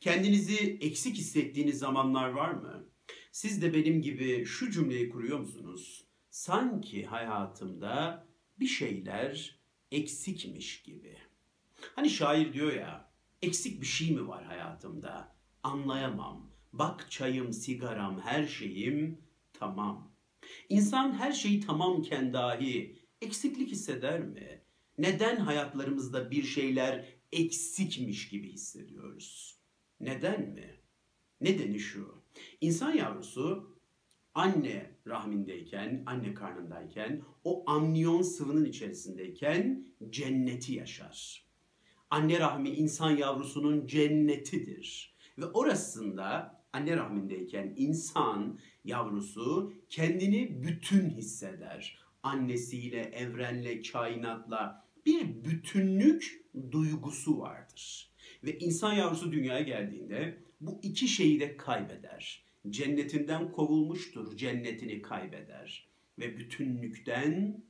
Kendinizi eksik hissettiğiniz zamanlar var mı? Siz de benim gibi şu cümleyi kuruyor musunuz? Sanki hayatımda bir şeyler eksikmiş gibi. Hani şair diyor ya, eksik bir şey mi var hayatımda? Anlayamam. Bak çayım, sigaram, her şeyim tamam. İnsan her şeyi tamamken dahi eksiklik hisseder mi? Neden hayatlarımızda bir şeyler eksikmiş gibi hissediyoruz? Neden mi? Nedeni şu. İnsan yavrusu anne rahmindeyken, anne karnındayken, o amniyon sıvının içerisindeyken cenneti yaşar. Anne rahmi insan yavrusunun cennetidir. Ve orasında anne rahmindeyken insan yavrusu kendini bütün hisseder. Annesiyle, evrenle, kainatla bir bütünlük duygusu vardır. Ve insan yavrusu dünyaya geldiğinde bu iki şeyi de kaybeder. Cennetinden kovulmuştur, cennetini kaybeder. Ve bütünlükten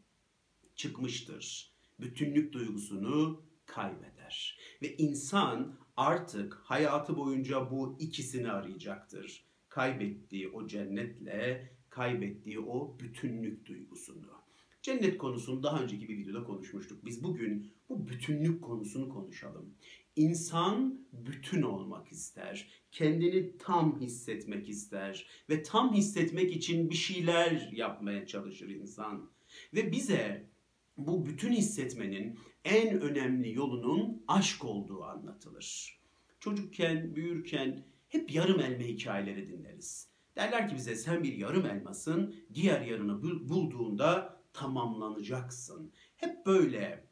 çıkmıştır. Bütünlük duygusunu kaybeder. Ve insan artık hayatı boyunca bu ikisini arayacaktır. Kaybettiği o cennetle kaybettiği o bütünlük duygusunu. Cennet konusunu daha önceki bir videoda konuşmuştuk. Biz bugün bu bütünlük konusunu konuşalım. İnsan bütün olmak ister. Kendini tam hissetmek ister. Ve tam hissetmek için bir şeyler yapmaya çalışır insan. Ve bize bu bütün hissetmenin en önemli yolunun aşk olduğu anlatılır. Çocukken, büyürken hep yarım elma hikayeleri dinleriz. Derler ki bize sen bir yarım elmasın, diğer yarını bulduğunda tamamlanacaksın. Hep böyle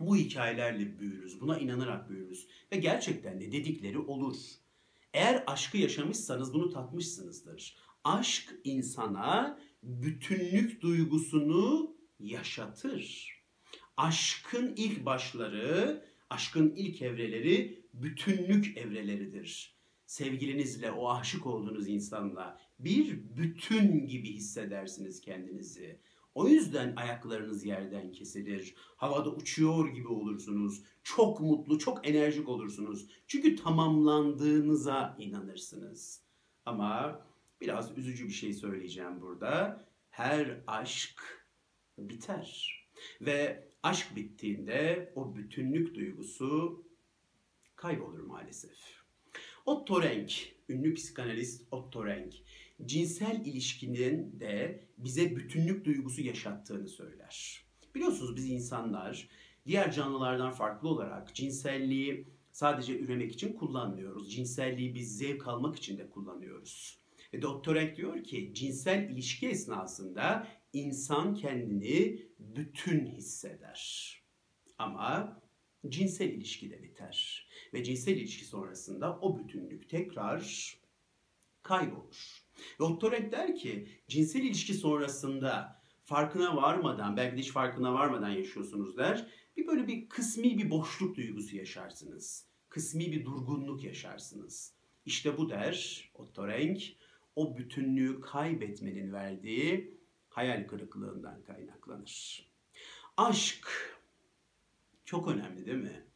bu hikayelerle büyürüz, buna inanarak büyürüz ve gerçekten de dedikleri olur. Eğer aşkı yaşamışsanız bunu tatmışsınızdır. Aşk insana bütünlük duygusunu yaşatır. Aşkın ilk başları, aşkın ilk evreleri bütünlük evreleridir. Sevgilinizle, o aşık olduğunuz insanla bir bütün gibi hissedersiniz kendinizi. O yüzden ayaklarınız yerden kesilir. Havada uçuyor gibi olursunuz. Çok mutlu, çok enerjik olursunuz. Çünkü tamamlandığınıza inanırsınız. Ama biraz üzücü bir şey söyleyeceğim burada. Her aşk biter. Ve aşk bittiğinde o bütünlük duygusu kaybolur maalesef. Otto Renk, ünlü psikanalist Otto Renk, cinsel ilişkinin de bize bütünlük duygusu yaşattığını söyler. Biliyorsunuz biz insanlar diğer canlılardan farklı olarak cinselliği sadece üremek için kullanmıyoruz. Cinselliği biz zevk almak için de kullanıyoruz. Ve Doktor Ek diyor ki cinsel ilişki esnasında insan kendini bütün hisseder. Ama cinsel ilişki de biter. Ve cinsel ilişki sonrasında o bütünlük tekrar kaybolur. Doktor Ek der ki cinsel ilişki sonrasında farkına varmadan, belki de hiç farkına varmadan yaşıyorsunuz der. Bir böyle bir kısmi bir boşluk duygusu yaşarsınız. Kısmi bir durgunluk yaşarsınız. İşte bu der Otto Renk, o bütünlüğü kaybetmenin verdiği hayal kırıklığından kaynaklanır. Aşk çok önemli değil mi?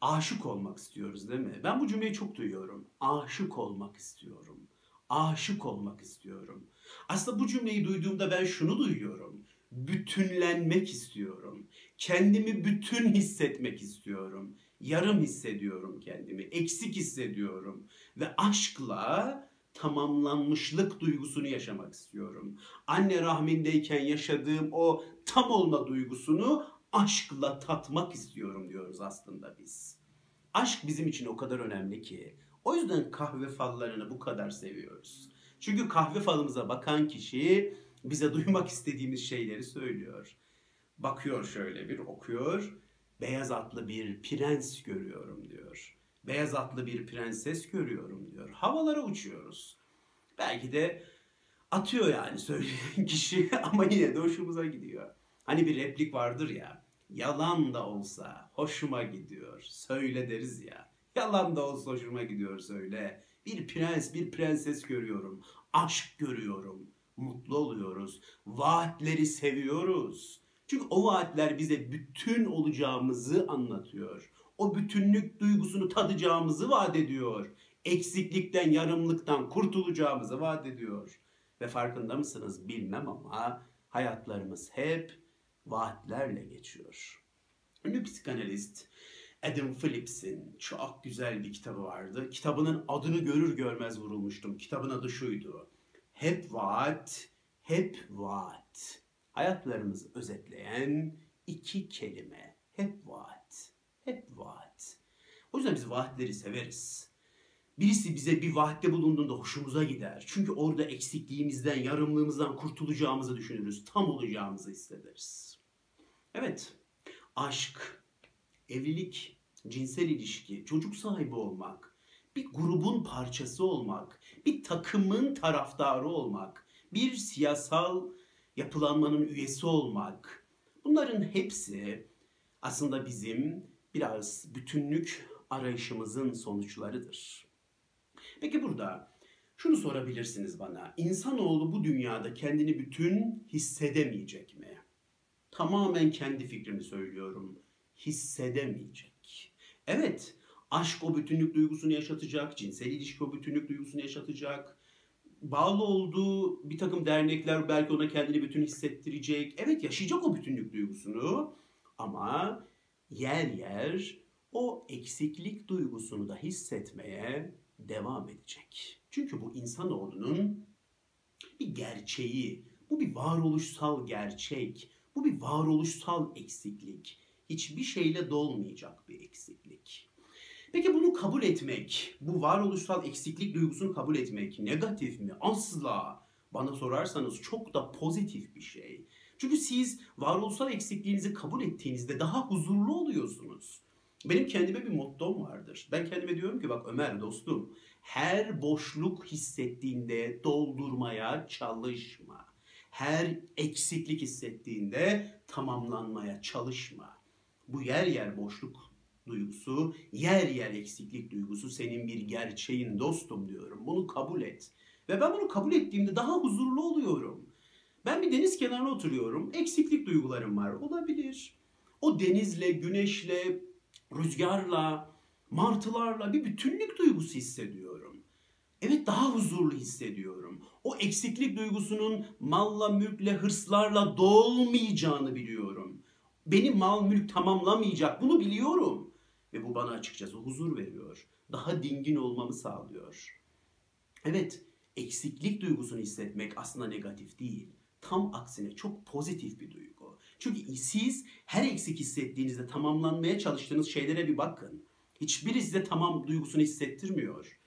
Aşık olmak istiyoruz değil mi? Ben bu cümleyi çok duyuyorum. Aşık olmak istiyorum. Aşık olmak istiyorum. Aslında bu cümleyi duyduğumda ben şunu duyuyorum. Bütünlenmek istiyorum. Kendimi bütün hissetmek istiyorum. Yarım hissediyorum kendimi. Eksik hissediyorum. Ve aşkla tamamlanmışlık duygusunu yaşamak istiyorum. Anne rahmindeyken yaşadığım o tam olma duygusunu aşkla tatmak istiyorum diyoruz aslında biz. Aşk bizim için o kadar önemli ki. O yüzden kahve fallarını bu kadar seviyoruz. Çünkü kahve falımıza bakan kişi bize duymak istediğimiz şeyleri söylüyor. Bakıyor şöyle bir okuyor. Beyaz atlı bir prens görüyorum diyor. Beyaz atlı bir prenses görüyorum diyor. Havalara uçuyoruz. Belki de atıyor yani söyleyen kişi ama yine de hoşumuza gidiyor. Hani bir replik vardır ya. Yalan da olsa hoşuma gidiyor. Söyle deriz ya. Yalan da olsa hoşuma gidiyor söyle. Bir prens, bir prenses görüyorum. Aşk görüyorum. Mutlu oluyoruz. Vaatleri seviyoruz. Çünkü o vaatler bize bütün olacağımızı anlatıyor. O bütünlük duygusunu tadacağımızı vaat ediyor. eksiklikten, yarımlıktan kurtulacağımızı vaat ediyor. Ve farkında mısınız bilmem ama hayatlarımız hep vaatlerle geçiyor. Ünlü psikanalist Adam Phillips'in çok güzel bir kitabı vardı. Kitabının adını görür görmez vurulmuştum. Kitabın adı şuydu. Hep vaat, hep vaat. Hayatlarımızı özetleyen iki kelime. Hep vaat, hep vaat. O yüzden biz vaatleri severiz. Birisi bize bir vaatte bulunduğunda hoşumuza gider. Çünkü orada eksikliğimizden, yarımlığımızdan kurtulacağımızı düşünürüz. Tam olacağımızı hissederiz. Evet, aşk, evlilik, cinsel ilişki, çocuk sahibi olmak, bir grubun parçası olmak, bir takımın taraftarı olmak, bir siyasal yapılanmanın üyesi olmak. Bunların hepsi aslında bizim biraz bütünlük arayışımızın sonuçlarıdır. Peki burada şunu sorabilirsiniz bana. İnsanoğlu bu dünyada kendini bütün hissedemeyecek mi? Tamamen kendi fikrimi söylüyorum. Hissedemeyecek. Evet, aşk o bütünlük duygusunu yaşatacak, cinsel ilişki o bütünlük duygusunu yaşatacak. Bağlı olduğu bir takım dernekler belki ona kendini bütün hissettirecek. Evet yaşayacak o bütünlük duygusunu ama yer yer o eksiklik duygusunu da hissetmeye devam edecek. Çünkü bu insanoğlunun bir gerçeği, bu bir varoluşsal gerçek, bu bir varoluşsal eksiklik. Hiçbir şeyle dolmayacak bir eksiklik. Peki bunu kabul etmek, bu varoluşsal eksiklik duygusunu kabul etmek negatif mi? Asla. Bana sorarsanız çok da pozitif bir şey. Çünkü siz varoluşsal eksikliğinizi kabul ettiğinizde daha huzurlu oluyorsunuz. Benim kendime bir mottom vardır. Ben kendime diyorum ki bak Ömer dostum her boşluk hissettiğinde doldurmaya çalışma. Her eksiklik hissettiğinde tamamlanmaya çalışma. Bu yer yer boşluk duygusu, yer yer eksiklik duygusu senin bir gerçeğin dostum diyorum. Bunu kabul et. Ve ben bunu kabul ettiğimde daha huzurlu oluyorum. Ben bir deniz kenarına oturuyorum. Eksiklik duygularım var. Olabilir. O denizle, güneşle, rüzgarla, martılarla bir bütünlük duygusu hissediyorum. Evet daha huzurlu hissediyorum. O eksiklik duygusunun malla, mülkle, hırslarla dolmayacağını biliyorum. Benim mal mülk tamamlamayacak bunu biliyorum. Ve bu bana açıkçası huzur veriyor. Daha dingin olmamı sağlıyor. Evet, eksiklik duygusunu hissetmek aslında negatif değil. Tam aksine çok pozitif bir duygu. Çünkü siz her eksik hissettiğinizde tamamlanmaya çalıştığınız şeylere bir bakın. Hiçbiri size tamam duygusunu hissettirmiyor.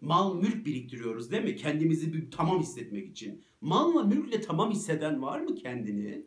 Mal mülk biriktiriyoruz değil mi? Kendimizi bir tamam hissetmek için. Malla mülkle tamam hisseden var mı kendini?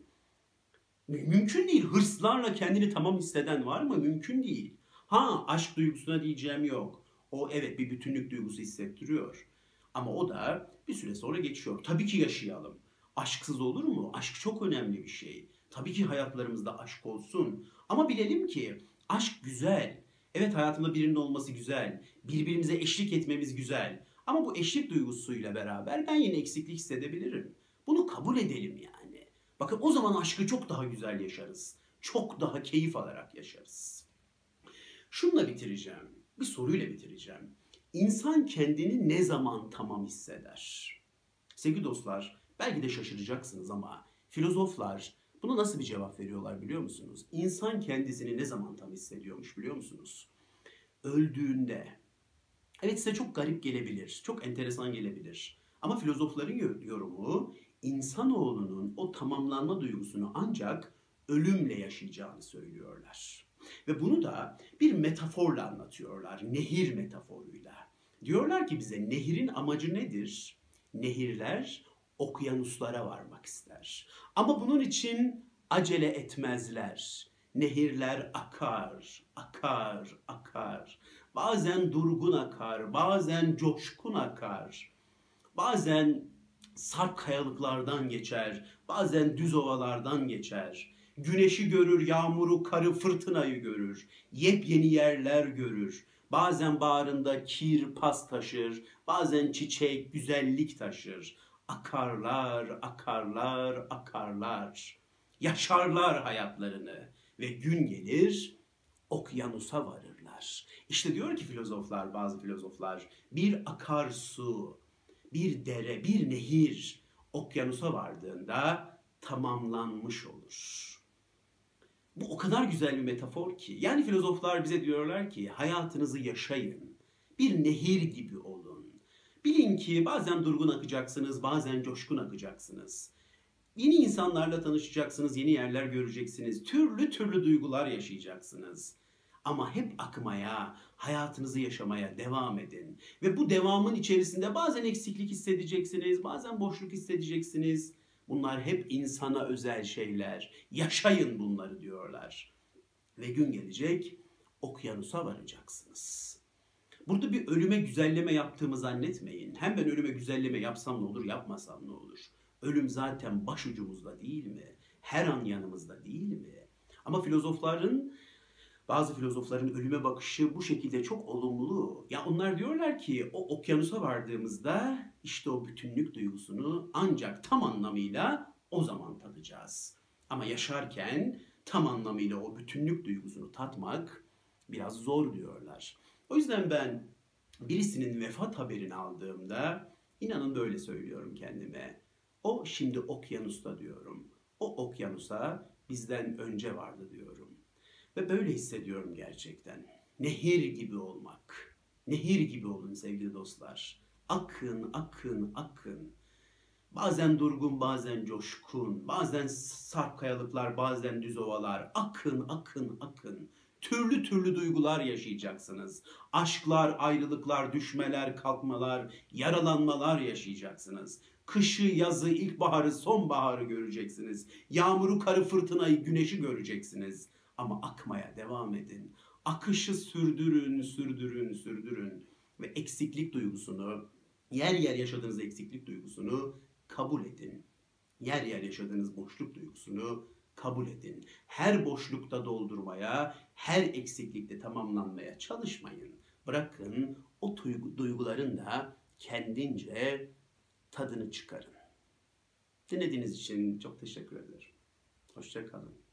Mümkün değil. Hırslarla kendini tamam hisseden var mı? Mümkün değil. Ha aşk duygusuna diyeceğim yok. O evet bir bütünlük duygusu hissettiriyor. Ama o da bir süre sonra geçiyor. Tabii ki yaşayalım. Aşksız olur mu? Aşk çok önemli bir şey. Tabii ki hayatlarımızda aşk olsun. Ama bilelim ki aşk güzel. Evet hayatımda birinin olması güzel. Birbirimize eşlik etmemiz güzel. Ama bu eşlik duygusuyla beraber ben yine eksiklik hissedebilirim. Bunu kabul edelim yani. Bakın o zaman aşkı çok daha güzel yaşarız. Çok daha keyif alarak yaşarız. Şunla bitireceğim. Bir soruyla bitireceğim. İnsan kendini ne zaman tamam hisseder? Sevgili dostlar, belki de şaşıracaksınız ama filozoflar Buna nasıl bir cevap veriyorlar biliyor musunuz? İnsan kendisini ne zaman tam hissediyormuş biliyor musunuz? Öldüğünde. Evet size çok garip gelebilir, çok enteresan gelebilir. Ama filozofların yorumu insanoğlunun o tamamlanma duygusunu ancak ölümle yaşayacağını söylüyorlar. Ve bunu da bir metaforla anlatıyorlar. Nehir metaforuyla. Diyorlar ki bize nehirin amacı nedir? Nehirler okyanuslara varmak ister. Ama bunun için acele etmezler. Nehirler akar, akar, akar. Bazen durgun akar, bazen coşkun akar. Bazen sarp kayalıklardan geçer, bazen düz ovalardan geçer. Güneşi görür, yağmuru, karı, fırtınayı görür. Yepyeni yerler görür. Bazen bağrında kir, pas taşır, bazen çiçek, güzellik taşır akarlar, akarlar, akarlar. Yaşarlar hayatlarını ve gün gelir okyanusa varırlar. İşte diyor ki filozoflar, bazı filozoflar, bir akarsu, bir dere, bir nehir okyanusa vardığında tamamlanmış olur. Bu o kadar güzel bir metafor ki. Yani filozoflar bize diyorlar ki hayatınızı yaşayın. Bir nehir gibi olun. Bilin ki bazen durgun akacaksınız, bazen coşkun akacaksınız. Yeni insanlarla tanışacaksınız, yeni yerler göreceksiniz. Türlü türlü duygular yaşayacaksınız. Ama hep akmaya, hayatınızı yaşamaya devam edin. Ve bu devamın içerisinde bazen eksiklik hissedeceksiniz, bazen boşluk hissedeceksiniz. Bunlar hep insana özel şeyler. Yaşayın bunları diyorlar. Ve gün gelecek okyanusa varacaksınız. Burada bir ölüme güzelleme yaptığımı zannetmeyin. Hem ben ölüme güzelleme yapsam ne olur, yapmasam ne olur? Ölüm zaten başucumuzda değil mi? Her an yanımızda değil mi? Ama filozofların bazı filozofların ölüme bakışı bu şekilde çok olumlu. Ya onlar diyorlar ki o okyanusa vardığımızda işte o bütünlük duygusunu ancak tam anlamıyla o zaman tadacağız. Ama yaşarken tam anlamıyla o bütünlük duygusunu tatmak biraz zor diyorlar. O yüzden ben birisinin vefat haberini aldığımda inanın böyle söylüyorum kendime. O şimdi okyanusta diyorum. O okyanusa bizden önce vardı diyorum. Ve böyle hissediyorum gerçekten. Nehir gibi olmak. Nehir gibi olun sevgili dostlar. Akın, akın, akın. Bazen durgun, bazen coşkun, bazen sarp kayalıklar, bazen düz ovalar. Akın, akın, akın. Türlü türlü duygular yaşayacaksınız. Aşklar, ayrılıklar, düşmeler, kalkmalar, yaralanmalar yaşayacaksınız. Kışı, yazı, ilkbaharı, sonbaharı göreceksiniz. Yağmuru, karı, fırtınayı, güneşi göreceksiniz. Ama akmaya devam edin. Akışı sürdürün, sürdürün, sürdürün. Ve eksiklik duygusunu, yer yer yaşadığınız eksiklik duygusunu kabul edin. Yer yer yaşadığınız boşluk duygusunu kabul edin. Her boşlukta doldurmaya, her eksiklikte tamamlanmaya çalışmayın. Bırakın o duyguların da kendince tadını çıkarın. Dinlediğiniz için çok teşekkür ederim. Hoşçakalın.